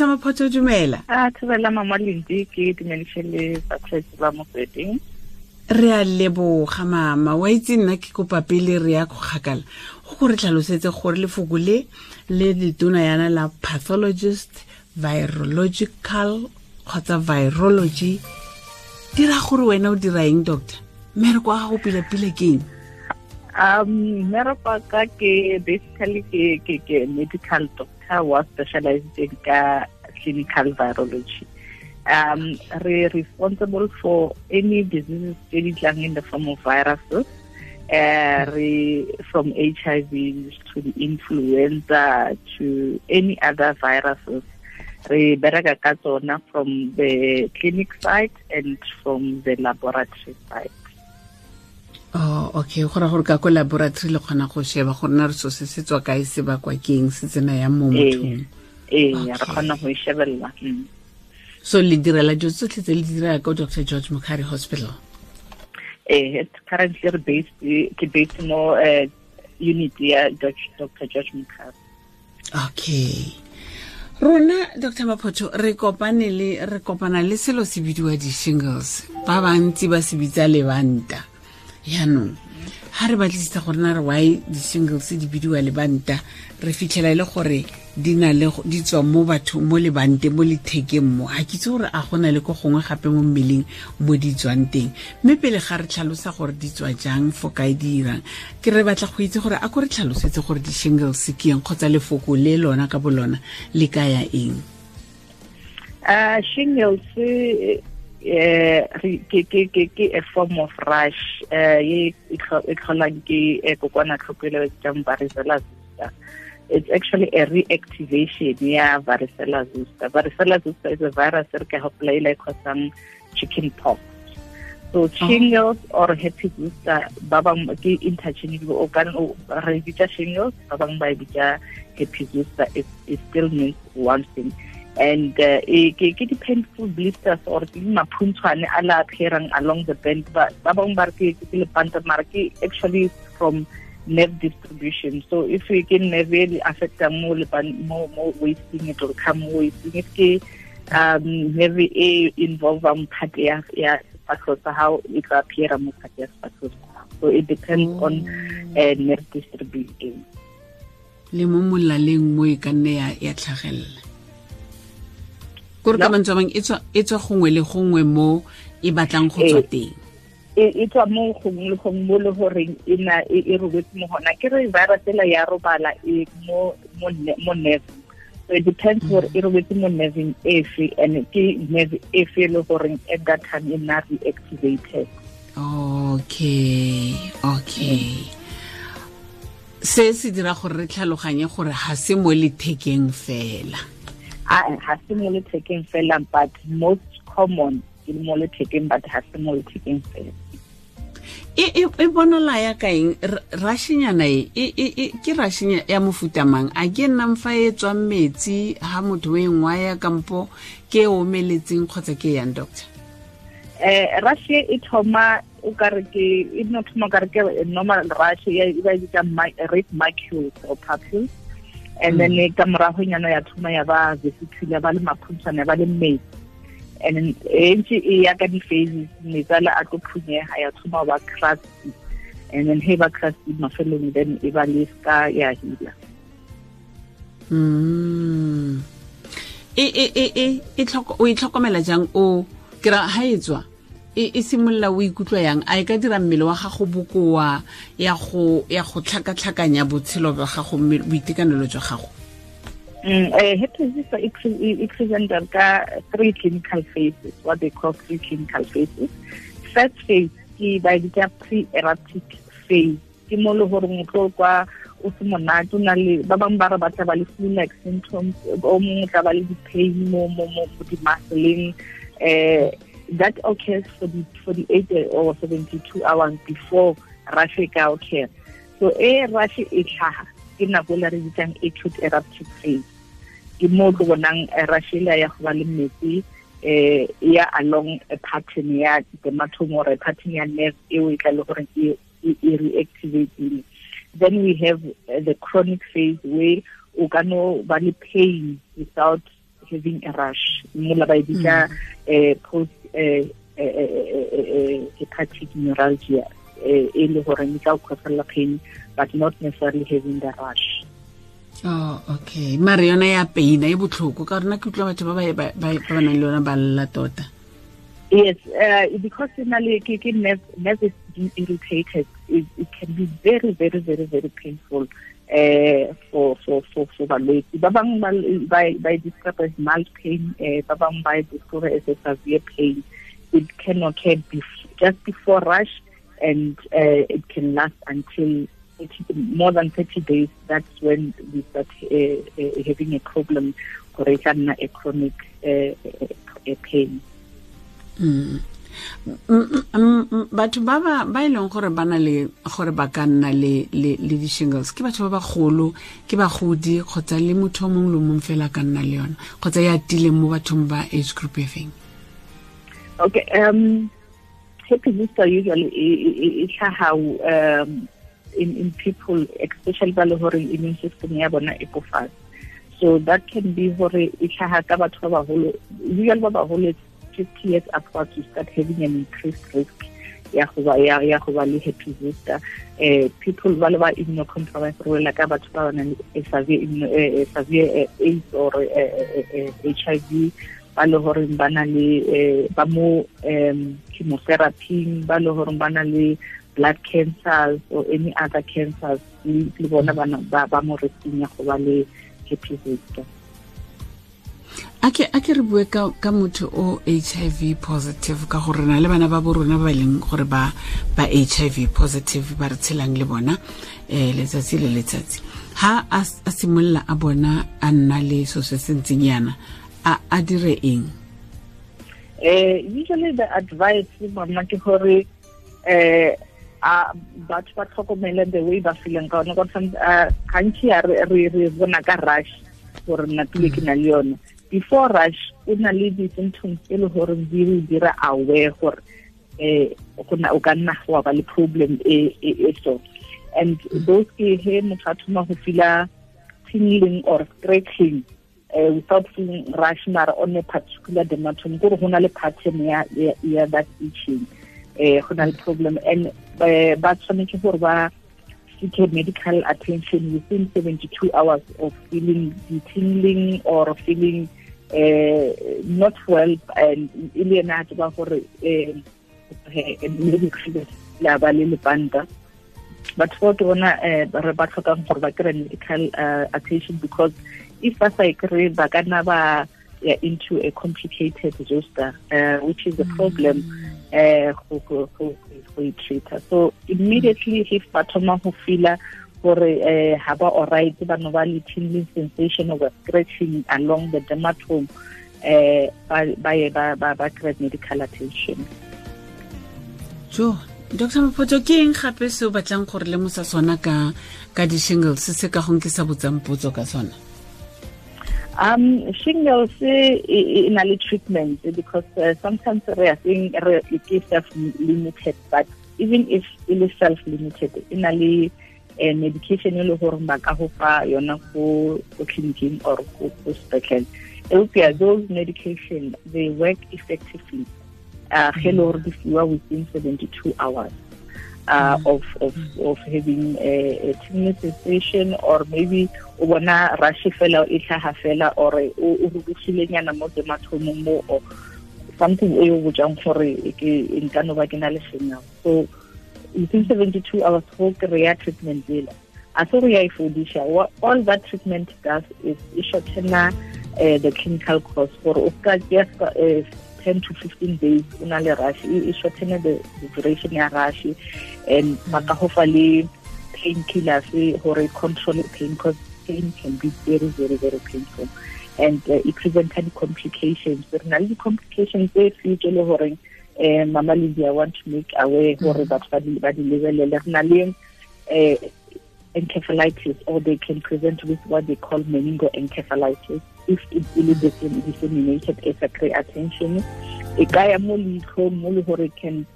dr maphoto dumela. A thobela mama lendi ke dumediše le batlhetsi ba motsweding re a leboga mama. Wa itse nna ke kopa pele re ya kgakala. Go go re tlhalosetse gore lefoko le le letona yana la pathologist virological kgotsa virology. Dira gore wena o dira eng doctor? Mme re kwa gago pila-pile ke eng um mmereko ka ke basically ke ke ke medical doctor wa specialized in ka clinical virology. Um re responsible for any diseases tse di tlang in the form of viruses. Uh, re from HIV to the influenza to any other viruses. Re bereka ka tsona from the clinic side and from the laboratory side oh okay. Go ra gore ka ko laboratory le kgona go sheba gore na re so se se tswa kae se bakwa keng se tsena ya mo mothong. ee re kgona go e shebelela mm. so le direla jo tsotlhe tse le direla ko dr george mokari hospital? Eh currently re based ke based mo uh, unit ya dr george mokari okay. Rona dr maphoto re kopane le re kopana le selo se bidiwa di-shingles. Ba bantsi ba se bitsa lebanta yaanong ga re batlisitsa gore na re why di-singles di bidiwa lebanta re fitlhela e le gore di na le di tswa mo batho mo lebante mo lethekeng mo. Ga ke itse gore a gona le ko gongwe gape mo mmeleng mo di tswang teng. Mme pele ga re tlhalosa gore di tswa jang fo kae di irang ke re batla go itse gore a ko re tlhalosetse gore di-singles ke eng kgotsa lefoko le lona ka bolona le kaya eng? Uh shingles eh ke ke ke ke a form of rush. Eh e tlholang ke kokwanatlhoko e varicella zoster. It's actually a reactivation ya varicella zoster. Varicella zoster is a virus re ka hopla ile causing chicken pox. So shingles or herpes zoster ba bang ke interchangeable o ka re bitsa shingles ba bang ba bitsa herpes zoster it still means one thing and uh, ke ke di painful blisters or ke maphuntshwane a la appearang along the band ba ba bang ba ke ke le panta mara ke actually from nerve distribution. So if we can really affect mo le mo mo wasting it or come wasting it ke um nerve e involve am part ya ya spatlo sa how it appear mo part ya spatlo so it depends mm. on uh, nerve distribution. Le mo molaleng mo e ka nne ya tlhagelela kore ka mantswe mang e tswa gongwe le gongwe mo e batlang go tswa teng. E tswa mo gongwe le gongwe mo le goreng e na e robetse mo gona. Ke re virus ela ya robala e mo mo nerve. So it depends gore e robetse mo nerveng efe and ke nerve efe le goreng at that time e na reactivated okay okay. Se se dira gore re tlhaloganye gore ga se mo lethekeng fela ha se mo lethekeng fela but most common ke mo lethekeng but ha se mo lethekeng fela. E e bonala ya kaeng eng? Rashinyana e ke rashinya ya mofuta mang? A ke nna mfa e tswang metsi ha motho o ngwa ya kampo ke e omeletseng kgotsa ke yang doctor? Eh rashi e thoma o ka re ke e no thoma ka re ke normal ya e ba ditsa red macules or papules and then ka morago nyana ya thoma ya ba vesicule ya ba le maphuntshwana ya ba le metsi and e ntse e ya ka di-phases metsala a tlo phunyega ya thoma ba crusty. And then he ba crusty mafelong then e ba le ska ya hila mm e e e e e o itlhokomela jang? O kira ha e e simolola o ikutlwa yang a e ka dira mmele wa gago bokoa ya go ya go tlhakatlhakanya botshelo jwa gago boitekanelo jwa gago Mm, uh, hepatitis e presented ka three clinical phases, what they call three clinical phases. First phase ke ba ditsa pre-eruptic phase. Ke mo le gore motlo kwa o se monate o na le ba bang ba re ba tla ba le flu-like symptoms o mongwe tla ba le di-pain mo di-muscleng uh, that occurs for the for the eight or seventy two hours before rash e ka occur so e rash e tlhaga ke nako le re bitsang acute eruptive phase. Ke mo tlo bonang rashela ya go ba le metsi eh ya along a pattern ya dermatome or a pattern ya nerve e o tla le gore e e reactivating then we have uh, the chronic phase where o ka no ba le pain without having a rush. Mola ba e bitsa eh, post herpetic neuralgia e le gore e tla pain but not necessarily having the rush. Oh okay. Mare yona ya peina e botlhoko ka rona ke utlwa batho ba ba nang le yona ba lla tota. Yes, uh, because in a ke ke nerve nerve is irritated, it, it can be very very very very painful uh, for for for for balwetse. Ba bang ba describe as mild pain, uh, ba bang ba describe as a severe pain. It can occur just before rush, and uh, it can last until 30, more than 30 days. That's when we start uh, having a problem, or a chronic pain. Mm, batho ba ba ba e leng gore ba na le gore ba ka nna le le le di-shingles ke batho ba bagolo ke bagodi kgotsa le motho o mongwe le mongwe fela ka nna le yona kgotsa ya tileng mo bathong ba age group e feng Okay, um, happy booster usually e tlhaga um, in, in people, especially ba le gore immune system ya bona e ko fatshe. So that can be gore e tlhaga ka batho ba baholo. Usually ba baholo 50 years upwards you start having an increased risk. Herpes zoster. Eh people ba le ba immuno- eh, eh, severe eh, AIDS or HIV ba le le um chemotherapy ba le le blood cancers or any other cancers. Le bona ba na- ba mo risking ya go a ake re bue ka ka motho o hiv positive ka gore na le bana ba bo rona ba leng gore ba ba hiv positive ba re tshelang le bona um letsatsi le letsatsi. Ha a a simolola a bona a nna le so se sentseng yana a a dire eng? Eh usually the advice mama ke gore eh a batho ba tlhokomele the way ba feeling ka one ka gantsi a re re bona ka rush gore nna pile ke na le yona before rush o na le di-symptoms e le gore di re dira aware gore eh go na o ka nna wa ba le problem e so. And those ke he motho a thoma go feel tingling or stretching uh, without feeling rush mara on a particular dermatome kore go na le pattern ya that itching eh go na le problem. And eh, ba tshwanetse gore ba seek medical attention within 72 hours of feeling the tingling or feeling not well and e le ena a tseba gore eh medical la ba le lepanta. Batho bao ke bona eh, re ba tlhokang gore ba kry medical uh, attention because if ba sa e kry ba ka nna ba ya into a complicated zoster uh, which is a problem uh, go go e so immediately if ba thoma go feela gore eh ha ba alright ba no ba le tingling sensation of a scratching along the dermatome eh ba ba ba ba kry medical attention. Jo dr maphoto ke eng gape se o batlang gore lemosa sona ka ka di-shingles se ka gong ke sa botsang potso ka sona? Um, shingles uh, in a treatment because uh, sometimes we are saying re- it is self-limited, but even if it is self-limited, in a uh, medication e le gore ba ka go fa yona ko clinicing or ko sepetlele. Eupia those medication they work effectively. Uh, ge le gore di fiwa within 72 hours uh, of, of, of having a, a tingling sensation or maybe o bona rush fela e tlhaga fela or o rurugilenyana mo dermatomong mo or something e o botsang gore ke nka no ba ke na le senyao so within 72 hours go kry-a treatment ela a se re ya e all that treatment does is e shortena uh, the clinical course gore o ka just uh, 10 to 15 days o na le rush e shortene the the duration ya rush and ba ka go fa le painkillers gore e control pain because pain can be very very very painful. And uh, e preventa di-complications re na le di-complications tse tse le goreng um mama Lydia I want to make aware gore batho ba di- lebelele. Re na le uh, encephalitis or they can present with what they call meningoencephalitis. If it really dis- disseminated as a kry attention. E ka ya mo leitlhong mo le gore can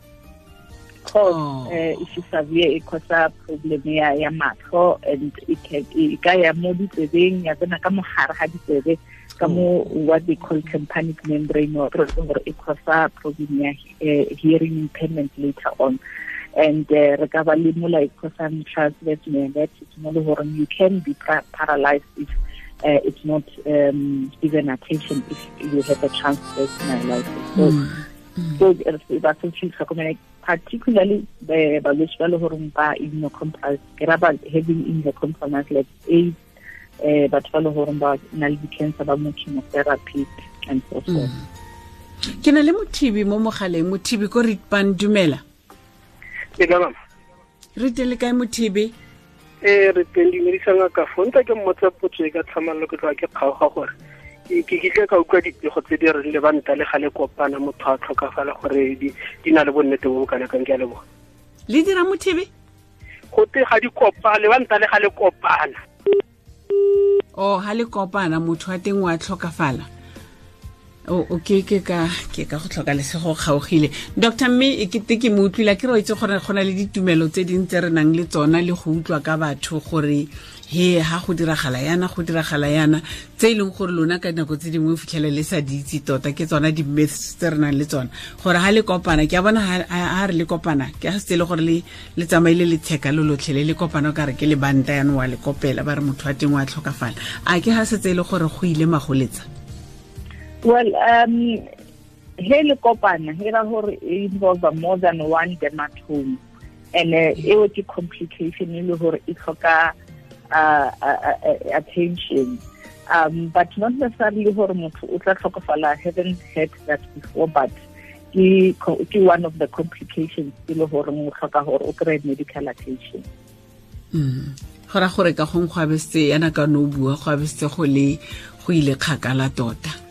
cause Oh. uh, if it's severe e causa problem ya ya matlho and it can e mo ditsebeng ya tsena ka mogare ga ditsebe ka mo what they call tympanic membrane or gore e causa problem ya eh, hearing impairment later on. And uh, re ka ba le mola e causang transverse myelitis mo le gore you can be paralyzed if uh, it's not um, given attention if you have a transverse myelitis so mm. so ba se tlhokomela particularly balwetse ba le goreng ba immunocompromised ke ra ba having immunocompromised like AIDS eh batho ba le goreng ba na le di-cancer ba mo chemotherapy and so forth. Mm. ke na le mothibi mo mogaleng mothibi ko ritpan dumela. Ke ka mama. Re tele kae mothibi? Eh re teng dumedisang ka fonta ke mmotsa potso e ka tlhamalelo ke tloa ke kgaoga gore ke kitle ka utlwa dipego tse di reng lebanta le ga le kopana motho a tlhokafala gore di na le bonnete bo bo kanakang ke a leboga. Le dira mothibi? Go te ga di kopa lebanta le ga le kopana o ha le kopana motho wa teng wa tlhokafala o ke ke ka ke ka go tlhoka lesego kgaogile. Dr mme ke te ke mo utlwila ke re itse gore go na le ditumelo tse dintse re nang le tsona le go utlwa ka batho gore he ha go diragala yana go diragala yana tse e leng gore lona ka nako tse dingwe o fitlhele le sa di itse tota ke tsona di-myths tse re nang le tsona. Gore ha le kopana ke a bona ha re le kopana ke a se le gore le tsamaile le tsheka le lotlhe le le kopana ka re ke le banta yanong wa le kopela ba re motho wa teng wa tlhokafala. A ke ha setse e le gore go ile magoletsa well um he le kopana he ra gore e involve more than one dermatome. And uh, e o ke complication e le gore e tlhoka uh, uh, attention. Um but not necessarily gore motho o tla tlhokofala heaven haven't heard that before but ke one of the complications e le gore mo tlhoka gore o kry medical attention. Mm. Go ra gore ka gong go abetse yana ka no bua go abetse go le go ile kgakala tota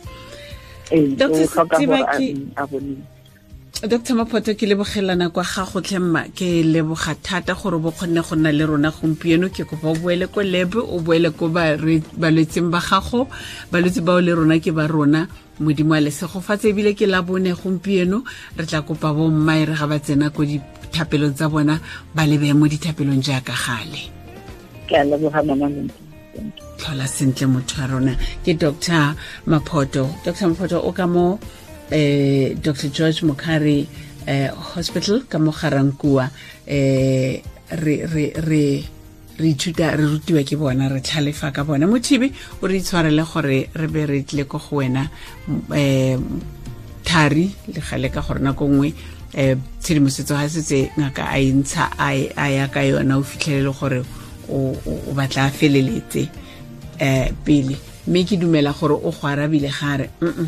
dr maphoto ke lebogelana kwa ga gotlhemma ke leboga thata gore bo kgonne go nna le rona gompieno. Ke kopa o boele ko lebe o boele ko balwetseng ba gago. Balwetse bao le rona ke ba rona modimo a lesego fatse ebile ke la bone gompieno re tla kopa bo mmae re ga ba tsena ko dithapelong tsa bona ba lebeye mo dithapelong jaaka gale tlhola sentle motho a rona ke dr. Maphoto. Dr. Maphoto o ka mo eh dr. George mokari eh hospital ka mo garankua. Eh re re re re ithuta re rutiwa ke bona re tlhalefa ka bona. Mothibi o re itshwarele gore re be re tlile ko go wena um thari le gale ka gore nako nngwe um tshedimosetso ga setse ngaka a e ntsha a ya ka yona o fitlhelele gore o batla a feleletse um pele. Mme ke dumela gore o go arabile gare mm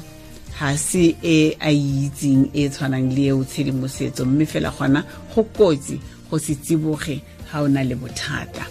ga se e a itseng e tshwanang le eo tshedimosetso. Mme fela gona go kotsi go se tsiboge ga o na le bothata